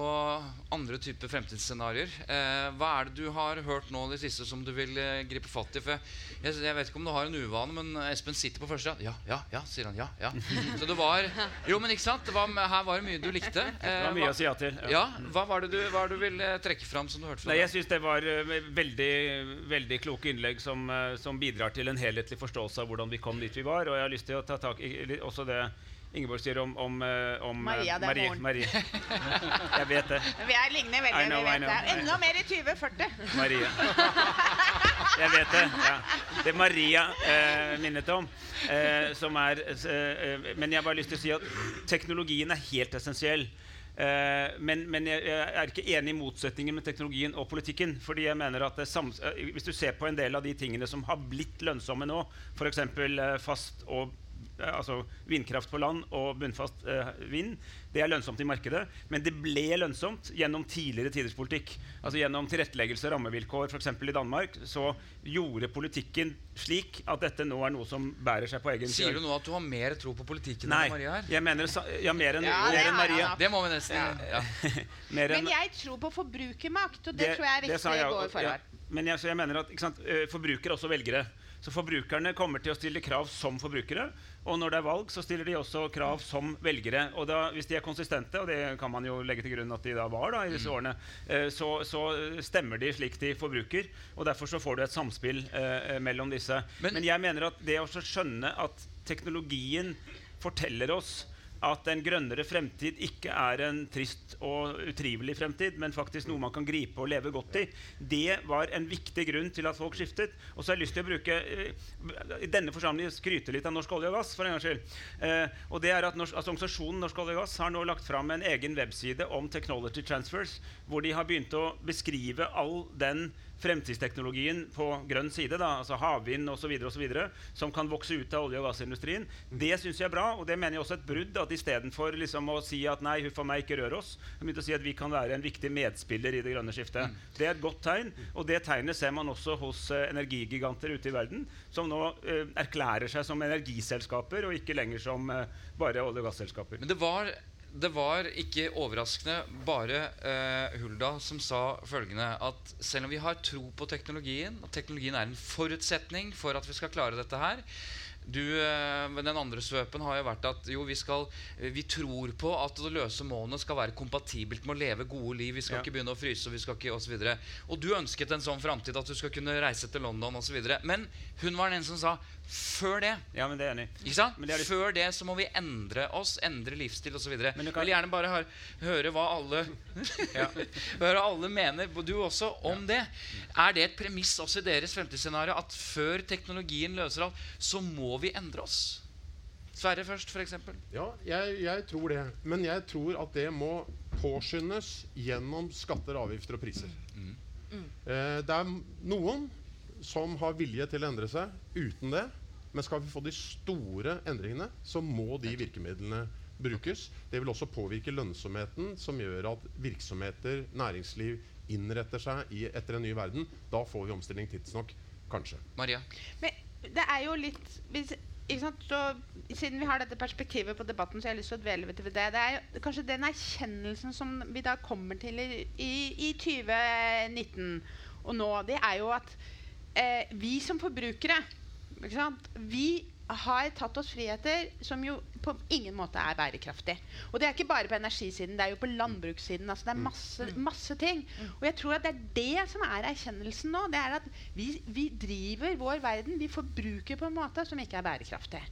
andre typer fremtidsscenarioer. Eh, hva er det du har hørt nå de siste som du vil eh, gripe fatt i? For jeg, jeg, vet ikke om du har en uvane, men Espen sitter på første rad. Ja, ja, ja, sier han. Ja, ja. Så det var Jo, men ikke sant? Var, her var det mye du likte. det var mye hva, å si ja til. Ja. ja. Hva var det du, hva du vil eh, trekke fram som du hørte fra Nei, Jeg syns det var uh, veldig, veldig kloke innlegg som, som bidrar til en helhetlig forståelse av hvordan vi kom dit vi var. Og jeg har lyst til å ta tak i også det Ingeborg sier om, om, eh, om Maria. Det er Marie, moren. Marie. Jeg vet det. Vi er ligner veldig. Know, vi vet det. Enda mer i 2040. Maria. Jeg vet det. Ja. Det Maria eh, minnet om. Eh, som er, eh, men jeg har bare lyst til å si at teknologien er helt essensiell. Men, men jeg, jeg, er ikke enig i motsetningen med teknologien og politikken. fordi jeg mener at Hvis du ser på en del av de tingene som har blitt lønnsomme nå, f.eks. Fast og Eh, altså vindkraft på land og bunnfast eh, vind. Det er lønnsomt i markedet, men det ble lønnsomt gjennom tidligere tiders politikk. Altså Gjennom tilretteleggelse og rammevilkår, f.eks. i Danmark, så gjorde politikken slik at dette nå er noe som bærer seg på egen kjøl. Sier du nå at du har mer tro på politikken Nei, enn Maria her? Jeg mener, ja, mer enn, ja, mer enn Maria. Det må vi nesten ja. Men jeg tror på forbrukermakt, og det, det tror jeg er viktig å i går her Men jeg, jeg, mener at sant, eh, forbrukere er også velgere. Så forbrukerne kommer til å stille krav som forbrukere. Og når det er valg, så stiller de også krav som velgere. Og da, hvis de er konsistente, og det kan man jo legge til grunn at de da var da, i disse mm. årene, eh, så, så, stemmer de slik de forbruker. Og derfor så får du et samspill eh, mellom disse. Men, Men jeg mener at det å skjønne at teknologien forteller oss at en grønnere fremtid ikke er en trist og utrivelig fremtid, men faktisk noe man kan gripe og leve godt i. Det var en viktig grunn til at folk skiftet. Og så har jeg lyst til å bruke uh, i denne forsamlingen skryte litt av Norsk olje og gass. for en gangs skyld. Uh, og det er at norsk, altså Organisasjonen Norsk olje og gass har nå lagt fram en egen webside om technology transfers, hvor de har begynt å beskrive all den fremtidsteknologien på grønn side, da, altså havvind osv., som kan vokse ut av olje- og gassindustrien. Det syns jeg er bra, og det mener jeg også er et brudd. at Istedenfor liksom å si at nei, huff a meg, ikke rør oss, begynte å si at vi kan være en viktig medspiller i det grønne skiftet. Mm. Det er et godt tegn, og det tegnet ser man også hos uh, energigiganter ute i verden, som nå uh, erklærer seg som energiselskaper og ikke lenger som uh, bare olje- og gasselskaper. Men det var det var ikke overraskende bare uh, Hulda som sa følgende at selv om vi har tro på teknologien, at teknologien er en forutsetning for at vi skal klare dette her, Du, eh, den andre svøpen har jo vært at jo, vi, skal, eh, vi tror på at det løse målene skal være kompatibelt med å leve gode liv. Vi skal Ja. ikke begynne å fryse, og vi skal ikke, og så videre. Og du ønsket en sånn framtid at du skal kunne reise til London osv. Men hun var den som sa før det. Ja, men det er enig. Ikke sant? Men det er litt- Før det så må vi endre oss, endre livsstil osv. Jeg kan- vil gjerne bare høre, høre hva alle Høre alle mener, du også, om det. Er det et premiss også i deres fremtidsscenario at før teknologien løser alt, så må vi endre oss? Sverre først, f.eks. Ja, jeg, jeg tror det. Men jeg tror at det må påskyndes gjennom skatter, avgifter og priser. Eh, det er noen som har vilje til å endre seg uten det. Men skal vi få de store endringene, så må de virkemidlene brukes. Det vil også påvirke lønnsomheten, som gjør at virksomheter, næringsliv innretter seg i, etter en ny verden. Da får vi omstilling tidsnok, kanskje. Maria. Men det er jo litt hvis, ikke sant? Så, Siden vi har dette perspektivet på debatten, så har jeg lyst til å dvele ved det. Det er jo kanskje den erkjennelsen som vi da kommer til i, i, i 2019 og nå, det er jo at eh, vi som forbrukere? Vi har tatt oss friheter som jo på ingen måte er bærekraftig. Og det er ikke bare på energisiden, det er jo på landbrukssiden. Altså det er masse, masse ting. Og jeg tror at det er det som er erkjennelsen nå. Det er at vi, vi driver vår verden, vi forbruker på en måte som ikke er bærekraftig.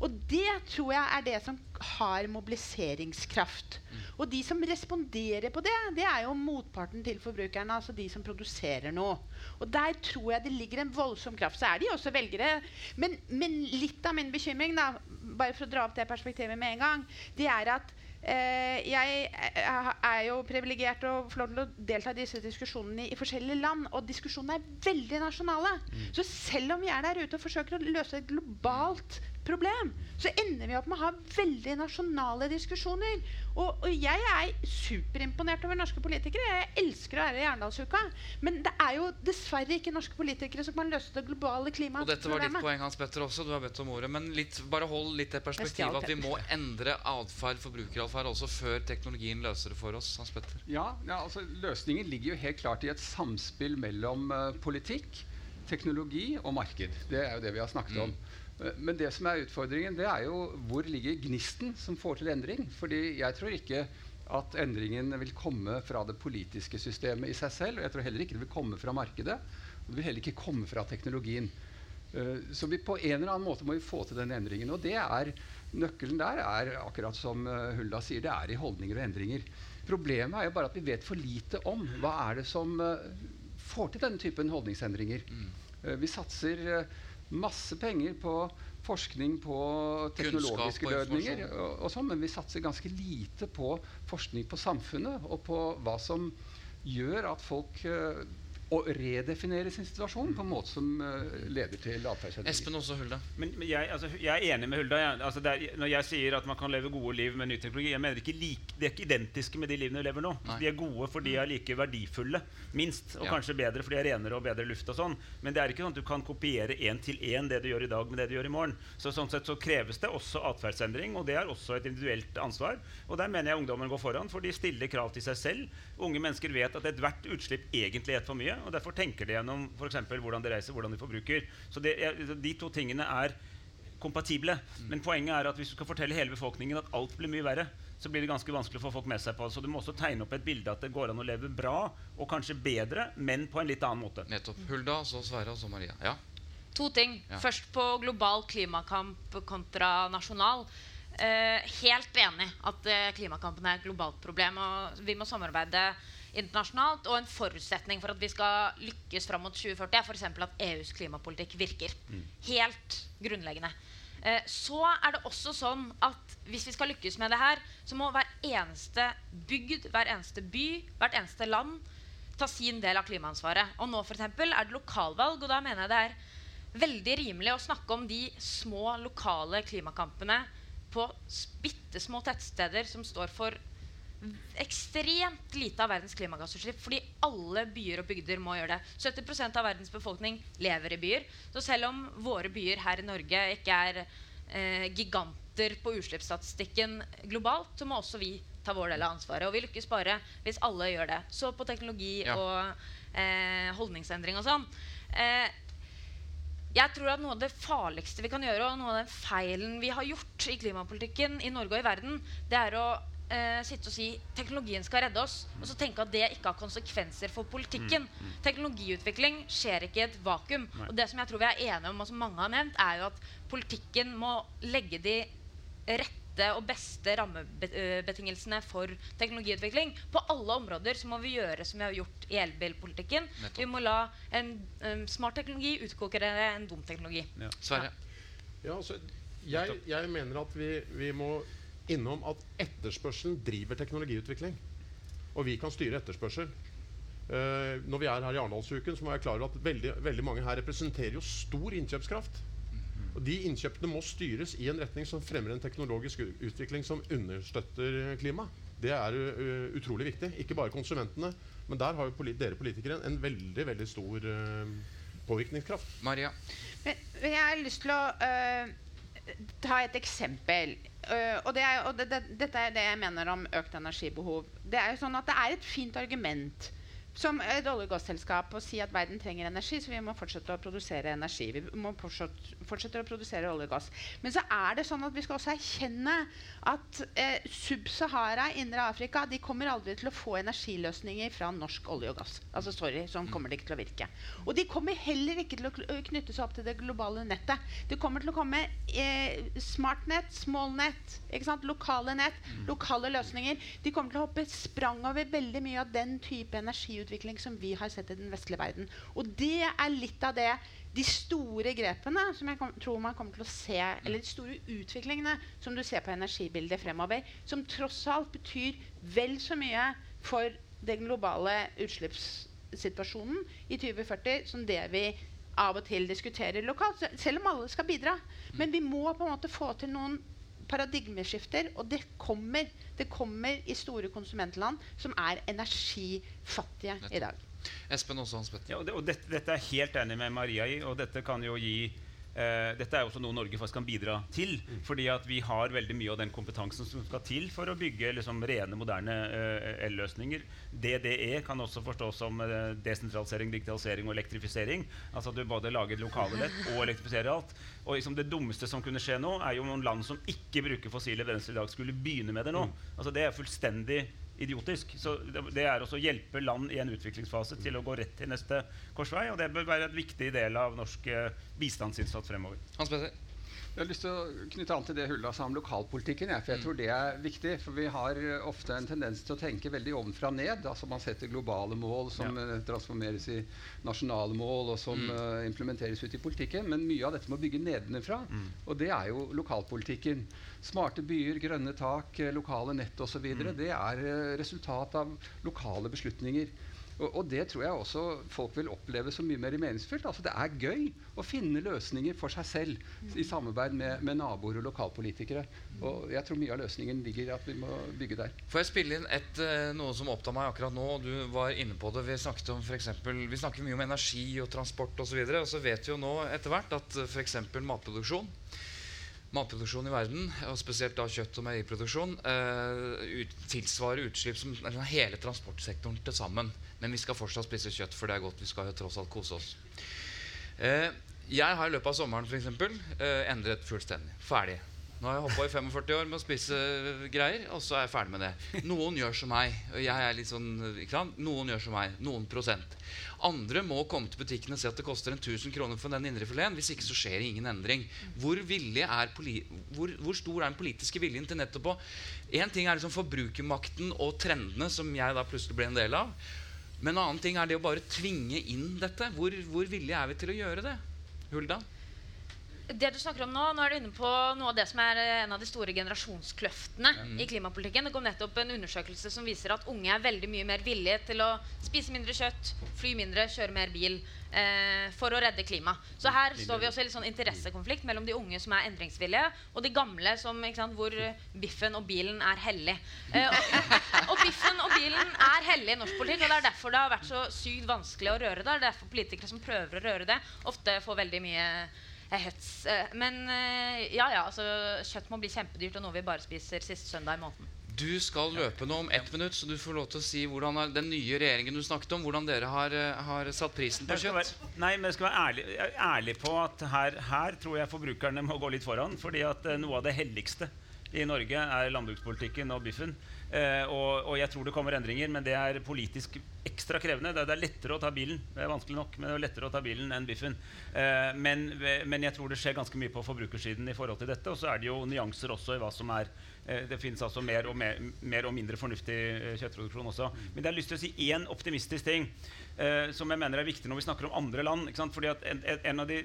Og det tror jeg er det som har mobiliseringskraft. Og de som responderer på det, det er jo motparten til forbrukerne, altså de som produserer noe. Og der tror jeg det ligger en voldsom kraft. Så er de også velgere. Men, men litt av min bekymring, da, bare for å dra opp det perspektivet med en gang, det er at eh, jeg er er jo privilegert og får lov til å delta i disse diskusjonene i, i forskjellige land. Og diskusjonene er veldig nasjonale. Så selv om vi er der ute og forsøker å løse et globalt problem, så ender vi opp med å ha veldig nasjonale diskusjoner. Og, og jeg er superimponert over norske politikere. Jeg elsker å være i Jerndalsuka. Men det er jo dessverre ikke norske politikere som kan løse det globale klimaet. Og dette var ditt poeng, Hans Petter, også. Du har bedt om ordet. Men litt, bare hold litt det perspektivet at vi må endre atferd, forbrukeratferd, også før teknologien løser det for oss. Hans Petter. Ja, ja altså Løsningen ligger jo helt klart i et samspill mellom uh, politikk, teknologi og marked. Det er jo det vi har snakket om. Eh, Men det som er utfordringen, det er jo hvor ligger gnisten som får til endring? Fordi jeg tror ikke at endringen vil komme fra det politiske systemet i seg selv. Og jeg tror heller ikke det vil komme fra markedet. Og det vil heller ikke komme fra teknologien. Eh, Så vi på en eller annen måte må vi få til den endringen. Og det er, nøkkelen der er akkurat som eh, Hulda sier, det er i holdninger og endringer. Problemet er jo bare at vi vet for lite om hva er det som eh, får til denne typen holdningsendringer. Eh, Vi satser eh, masse penger på forskning på teknologiske og løsninger, og, og sånn, men vi satser ganske lite på forskning på samfunnet og på hva som gjør at folk eh, å redefinere sin situasjon på en måte som uh, leder til atferdsendringer. Espen også, Hulda. Men, men jeg, altså, jeg er enig med Hulda. Jeg. Altså, det er, når jeg sier at man kan leve gode liv med ny teknologi, jeg mener ikke like, de er ikke identiske med de livene vi lever nå. Nei. De er gode fordi de er like verdifulle, minst. Og Ja. kanskje bedre fordi de er renere og bedre luft og sånn. Men det er ikke sånn at du kan kopiere én til én det du gjør i dag med det du gjør i morgen. Så sånn sett så kreves det også atferdsendring, og det er også et individuelt ansvar. Og der mener jeg ungdommen går foran, for de stiller krav til seg selv. Unge mennesker vet at ethvert utslipp egentlig er et for mye, og derfor tenker de gjennom for eksempel hvordan de reiser, hvordan de forbruker. Så det, de to tingene er kompatible. Men poenget er at hvis du skal fortelle hele befolkningen at alt blir mye verre, så blir det ganske vanskelig å få folk med seg på. Så du må også tegne opp et bilde at det går an å leve bra, og kanskje bedre, men på en litt annen måte. Nettopp. Hulda, så Sverre, og så Maria. Ja. To ting. Ja. Først på global klimakamp kontra nasjonal. Eh, helt enig at eh, klimakampen er et globalt problem. og Vi må samarbeide internasjonalt. Og en forutsetning for at vi skal lykkes fram mot 2040, er f.eks. at EUs klimapolitikk virker. Helt grunnleggende. Eh, så er det også sånn at hvis vi skal lykkes med det her, så må hver eneste bygd, hver eneste by, hvert eneste land ta sin del av klimaansvaret. Og nå for eksempel, er det lokalvalg, og da mener jeg det er veldig rimelig å snakke om de små lokale klimakampene på bitte små tettsteder som står for ekstremt lite av verdens klimagassutslipp. Fordi alle byer og bygder må gjøre det. 70% av verdens befolkning lever i byer. Så selv om våre byer her i Norge ikke er eh, giganter på utslippsstatistikken globalt, så må også vi ta vår del av ansvaret. Og vi lykkes bare hvis alle gjør det. Så på teknologi Ja. og eh, holdningsendring og sånn. Eh, jeg tror at noe av det farligste vi kan gjøre, og noe av den feilen vi har gjort i klimapolitikken i Norge og i verden, det er å eh, sitte og si teknologien skal redde oss, og så tenke at det ikke har konsekvenser for politikken. Teknologiutvikling skjer ikke i et vakuum. Og det som jeg tror vi er enige om, og som mange har nevnt, er jo at politikken må legge de rette og beste rammebetingelsene for teknologiutvikling. På alle områder så må vi gjøre som vi har gjort i elbilpolitikken. Vi må la en um, smart teknologi utkonkurrere en dum teknologi. Sverre. Ja, altså, jeg, jeg mener at vi, vi må innom at etterspørselen driver teknologiutvikling. Og vi kan styre etterspørsel. Uh, når vi er her i Arendalsuken, så må jeg klare at veldig, veldig mange her representerer jo stor innkjøpskraft. Og De innkjøpene må styres i en retning som fremmer en teknologisk utvikling som understøtter klimaet. Det er uh, utrolig viktig. Ikke bare konsumentene, men der har jo polit dere politikere en veldig veldig stor uh, påvirkningskraft. Maria. Men, men jeg har lyst til å ta et eksempel. Øh, og det er, og det, det, dette er det jeg mener om økt energibehov. Det er jo sånn at det er et fint argument som et olje- og gasselskap og si at verden trenger energi, så vi må fortsette å produsere energi. Vi må fortsette, å produsere olje og gass. Men så er det sånn at vi skal også erkjenne at eh, Sub-Sahara, indre Afrika, de kommer aldri til å få energiløsninger fra norsk olje og gass. Altså sorry, sånn kommer det ikke til å virke. Og de kommer heller ikke til å knytte seg opp til det globale nettet. Det kommer til å komme eh, smartnett, smallnett, ikke sant? lokale nett, lokale løsninger. De kommer til å hoppe sprang over veldig mye av den type energiutvikling som vi har sett i den vestlige verden. Og det er litt av det de store grepene som jeg kom, tror man kommer til å se, eller de store utviklingene som du ser på energibildet fremover, som tross alt betyr vel så mye for den globale utslippssituasjonen i 2040 som det vi av og til diskuterer lokalt, selv om alle skal bidra. Men vi må på en måte få til noen paradigmeskifter, og det kommer. Det kommer i store konsumentland som er energifattige i dag. Espen også, Hans Petter. Ja, og det, og dette, dette er helt enig med Maria i, og dette kan jo gi eh, dette er også noe Norge faktisk kan bidra til. fordi at vi har veldig mye av den kompetansen som skal til for å bygge liksom, rene, moderne eh, elløsninger. DDE kan også forstås som eh, desentralisering, digitalisering og elektrifisering. Altså at du både lager lokale nett og elektrifiserer alt. Og liksom det dummeste som kunne skje nå, er jo noen land som ikke bruker fossile brensler i dag, skulle begynne med det nå. Altså Det er fullstendig idiotisk. Så det, er også å hjelpe land i en utviklingsfase til å gå rett til neste korsvei. Og det bør være en viktig del av norsk eh, bistandsinnsats fremover. Hans Petter. Jeg har lyst til å knytte an til det Hulda sa om lokalpolitikken. For jeg tror det er viktig. For vi har eh, ofte en tendens til å tenke veldig ovenfra ned. Altså Man setter globale mål som ja. transformeres i nasjonale mål, og som eh, implementeres ut i politikken. Men mye av dette må bygge nedenfra. Og det er jo lokalpolitikken. Smarte byer, grønne tak, eh, lokale nett osv. videre Det er eh, resultat av lokale beslutninger. Og, det tror jeg også folk vil oppleve som mye mer meningsfylt. Altså Det er gøy å finne løsninger for seg selv i samarbeid med, med naboer og lokalpolitikere. Og jeg tror mye av løsningen ligger i at vi må bygge der. Får jeg spille inn et, eh, noe som opptar meg akkurat nå? Du var inne på det. Vi snakket om for eksempel, vi snakker mye om energi og transport osv. Og, så og så vet vi jo nå etter hvert at f.eks. matproduksjon Matproduksjon i verden, og spesielt da kjøtt- og meieriproduksjon, eh, ut, tilsvarer utslipp som altså, hele transportsektoren til sammen. Men vi skal fortsatt spise kjøtt, for det er godt. Vi skal jo tross alt kose oss. Eh, jeg har i løpet av sommeren for eksempel, eh, endret fullstendig. Ferdig. Nå har jeg på i 45 år med å spise eh, greier, og så er jeg ferdig med det. Noen gjør som meg. og Jeg er litt sånn, ikke sant? Noen gjør som meg. Noen prosent. Andre må komme til butikken og si at det koster en 1000 kroner for den indrefileten. Hvis ikke så skjer ingen endring. Hvor, hvor, hvor stor er den politiske viljen til nettopp å Én ting er liksom forbrukermakten og trendene, som jeg da plutselig ble en del av. Men en annen ting er det å bare tvinge inn dette. Hvor, hvor villige er vi til å gjøre det? Hulda? Det du snakker om Nå nå er du inne på noe av det som er eh, en av de store generasjonskløftene i klimapolitikken. Det kom nettopp en undersøkelse som viser at unge er veldig mye mer villige til å spise mindre kjøtt, fly mindre, kjøre mer bil eh, for å redde klimaet. Så her står vi også i litt sånn interessekonflikt mellom de unge som er endringsvillige, og de gamle som, sant, hvor biffen og bilen er hellig. Eh, og, og biffen og bilen er hellig i norsk politikk, og det er derfor det har vært så sykt vanskelig å røre det. Det er derfor politikere som prøver å røre det, ofte får veldig mye hets. Eh, Men eh, ja, ja, altså, kjøtt må bli kjempedyrt, og noe vi bare spiser siste søndag i måneden. Du skal løpe nå om ett minutt, så du får lov til å si hvordan er den nye regjeringen du snakket om, hvordan dere har, eh, har satt prisen på kjøtt. være, nei, men jeg skal være ærlig, ærlig på at her, her tror jeg forbrukerne må gå litt foran. fordi at noe av det helligste i Norge er landbrukspolitikken og biffen. Eh, og, og jeg tror det kommer endringer, men det er politisk ekstra krevende. Det det er lettere å ta bilen. Det er vanskelig nok, men det er lettere å ta bilen enn biffen. Eh, men, men jeg tror det skjer ganske mye på forbrukersiden i forhold til dette. Og så er det jo nyanser også i hva som er eh, Det finnes altså mer og, mer, mer og mindre fornuftig eh, kjøttproduksjon også. Men jeg har lyst til å si én optimistisk ting eh, som jeg mener er viktig når vi snakker om andre land. Fordi at en, en av de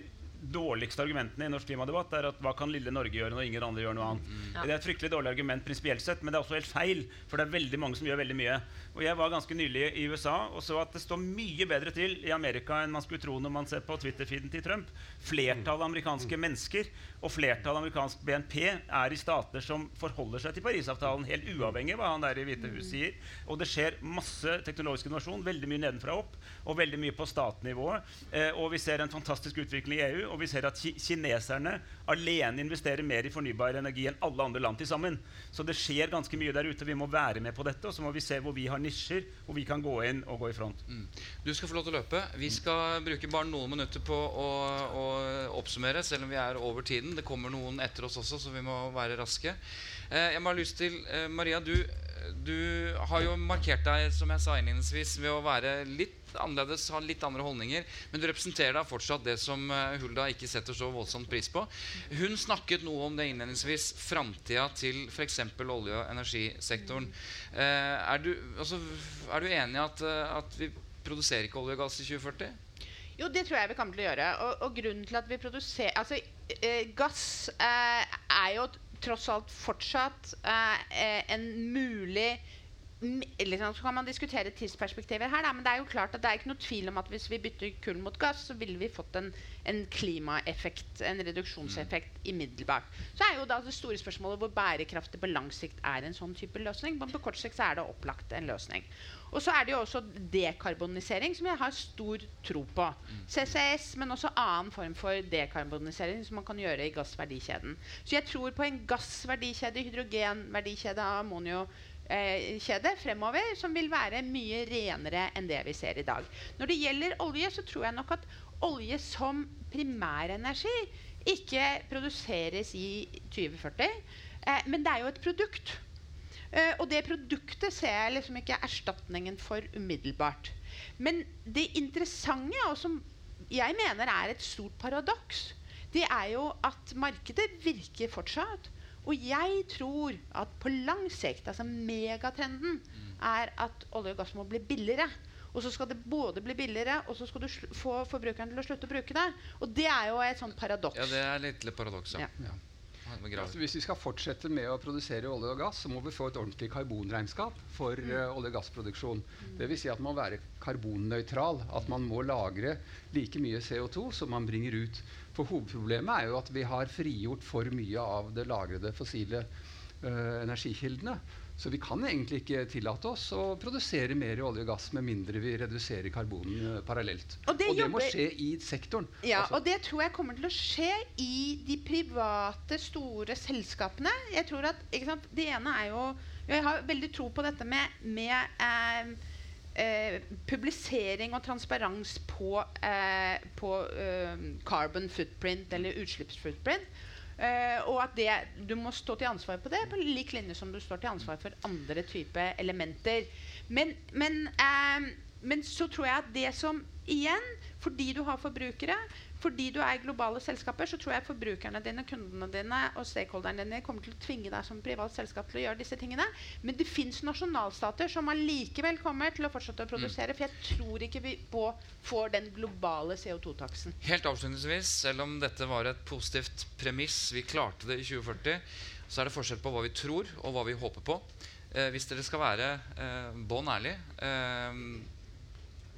dårligste argumentene i norsk klimadebatt er at hva kan lille Norge gjøre når ingen andre gjør noe annet? Ja. Det er et fryktelig dårlig argument prinsipielt sett, men det er også helt feil. For det er veldig mange som gjør veldig mye. Og Jeg var ganske nylig i USA og så at det står mye bedre til i Amerika enn man skulle tro når man ser på Twitter-feeden til Trump. Flertallet av amerikanske mennesker og flertallet amerikansk BNP er i stater som forholder seg til Parisavtalen, helt uavhengig av hva han der i Hvite hus sier. Og det skjer masse teknologisk innovasjon, veldig mye nedenfra og opp, og veldig mye på statnivået. Eh, og vi ser en fantastisk utvikling i EU, og vi ser at kineserne alene investerer mer i fornybar energi enn alle andre land til sammen. Så det skjer ganske mye der ute. Vi må være med på dette, og så må vi se hvor vi har nisjer, hvor vi kan gå inn og gå i front. Du skal få lov til å løpe. Vi skal bruke bare noen minutter på å, å oppsummere, selv om vi er over tiden. Det kommer noen etter oss også, så vi må være raske. Eh, jeg må ha lyst til eh, Maria, du, du har jo markert deg som jeg sa innledningsvis, ved å være litt annerledes, har litt andre holdninger. Men du representerer da fortsatt det som eh, Hulda ikke setter så voldsomt pris på. Hun snakket noe om det innledningsvis. Framtida til f.eks. olje- og energisektoren. Eh, er, du, altså, er du enig i at, eh, at vi produserer ikke olje og gass i 2040? Jo, det tror jeg vi kommer til å gjøre. Og, og grunnen til at vi produserer Altså, gass er jo tross alt fortsatt en mulig liksom, Så kan man diskutere tidsperspektiver her, da, men det er jo klart at det er ikke noe tvil om at hvis vi bytter kull mot gass, så ville vi fått en, en klimaeffekt, en reduksjonseffekt, umiddelbart. Så er jo da det store spørsmålet hvor bærekraftig på lang sikt er en sånn type løsning. Men på kort sikt så er det opplagt en løsning. Og så er det jo også dekarbonisering, som jeg har stor tro på. CCS, men også annen form for dekarbonisering som man kan gjøre i gassverdikjeden. Så jeg tror på en gassverdikjede, hydrogenverdikjede, ammoniokjede fremover, som vil være mye renere enn det vi ser i dag. Når det gjelder olje, så tror jeg nok at olje som primærenergi ikke produseres i 2040, eh, men det er jo et produkt. Eh, og det produktet ser jeg liksom ikke erstatningen for umiddelbart. Men det interessante, og som jeg mener er et stort paradoks, det er jo at markedet virker fortsatt. Og jeg tror at på lang sikt, altså megatrenden, er at olje og gass må bli billigere. Og så skal det både bli billigere, og så skal du sl få forbrukeren til å slutte å bruke det. Og det er jo et sånt paradoks. Ja, det er litt paradoks, ja. Ja. Altså, hvis vi skal fortsette med å produsere olje og gass, så må vi få et ordentlig karbonregnskap for uh, olje- og gassproduksjon. Det vil si at man må være karbonnøytral. At man må lagre like mye CO2 som man bringer ut. For hovedproblemet er jo at vi har frigjort for mye av det lagrede fossile uh, energikildene. Så vi kan egentlig ikke tillate oss å produsere mer olje og gass med mindre vi reduserer karbonen eh, parallelt. Og det og det må skje i sektoren. Ja, også. og det tror jeg kommer til å skje i de private, store selskapene. Jeg tror at, sant, Det ene er jo Jeg har veldig tro på dette med, med eh, eh, publisering og transparens på, eh, på eh, carbon footprint eller utslippsfootprint. Eh, og at det, du må stå til ansvar på det på lik linje som du står til ansvar for andre typer elementer. Men, men, uh, men så tror jeg at det som igjen, fordi du har forbrukere, fordi du er globale selskaper, så tror jeg forbrukerne dine, kundene dine og stakeholderne dine kommer til å tvinge deg som privat selskap til å gjøre disse tingene. Men det fins nasjonalstater som allikevel kommer til å fortsette å produsere. For jeg tror ikke vi på, får den globale CO2-taksen. Helt avslutningsvis, selv om dette var et positivt premiss, vi klarte det i 2040, så er det forskjell på hva vi tror og hva vi håper på. Eh, hvis dere skal være eh, bånn ærlig, eh,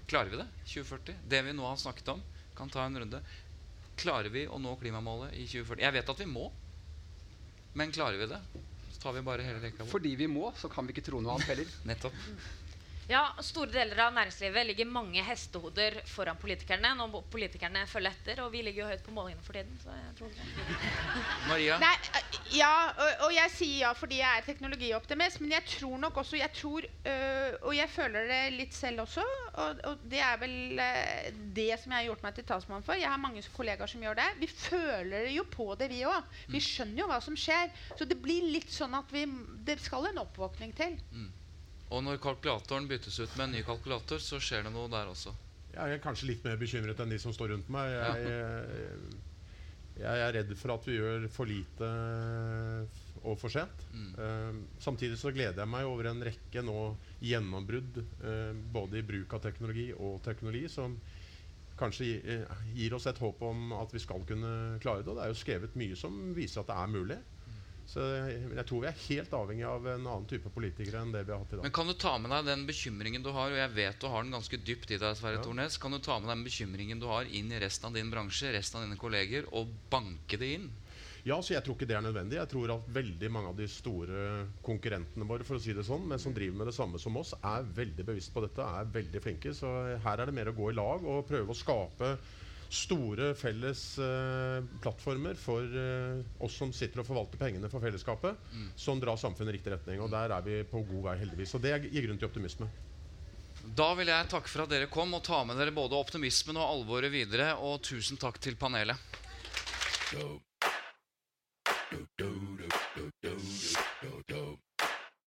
klarer vi det 2040? Det vi nå har snakket om, kan ta en runde. Klarer vi å nå klimamålet i 2040? Jeg vet at vi må, men klarer vi det? Så tar vi bare hele rekka vår. Fordi vi må, så kan vi ikke tro noe annet heller. Nettopp. Ja, Store deler av næringslivet ligger mange hestehoder foran politikerne. Nå må politikerne følge etter, og vi ligger jo høyt på målingene for tiden. så jeg tror det. Maria? Nei, ja, og, og jeg sier ja fordi jeg er teknologioptimist, men jeg tror nok også jeg tror, øh, Og jeg føler det litt selv også, og, og det er vel øh, det som jeg har gjort meg til talsmann for. Jeg har mange kollegaer som gjør det. Vi føler jo på det, vi òg. Vi skjønner jo hva som skjer. Så det blir litt sånn at vi Det skal en oppvåkning til. Og når kalkulatoren byttes ut med en ny kalkulator, så skjer det noe der også. Jeg er kanskje litt mer bekymret enn de som står rundt meg. Jeg, jeg er redd for at vi gjør for lite og for sent. Mm. Eh, samtidig så gleder jeg meg over en rekke nå gjennombrudd eh, både i bruk av teknologi og teknologi som kanskje gi, eh, gir oss et håp om at vi skal kunne klare det. Og det er jo skrevet mye som viser at det er mulig. Så jeg, tror vi er helt avhengig av en annen type politikere enn det vi har hatt i dag. Men kan du ta med deg den bekymringen du har, og jeg vet du har den ganske dypt i deg, Sverre Ja. Tornes, kan du ta med deg den bekymringen du har inn i resten av din bransje, resten av dine kolleger, og banke det inn? Ja, så Jeg tror ikke det er nødvendig. Jeg tror at veldig mange av de store konkurrentene våre for å si det sånn, men som driver med det samme som oss, er veldig bevisst på dette, er veldig flinke. Så her er det mer å gå i lag og prøve å skape store felles uh, plattformer for uh, oss som sitter og forvalter pengene for fellesskapet, som drar samfunnet i riktig retning. Og der er vi på god vei, heldigvis. Og det gir grunn til optimisme. Da vil jeg takke for at dere kom, og ta med dere både optimismen og alvoret videre. Og tusen takk til panelet. do do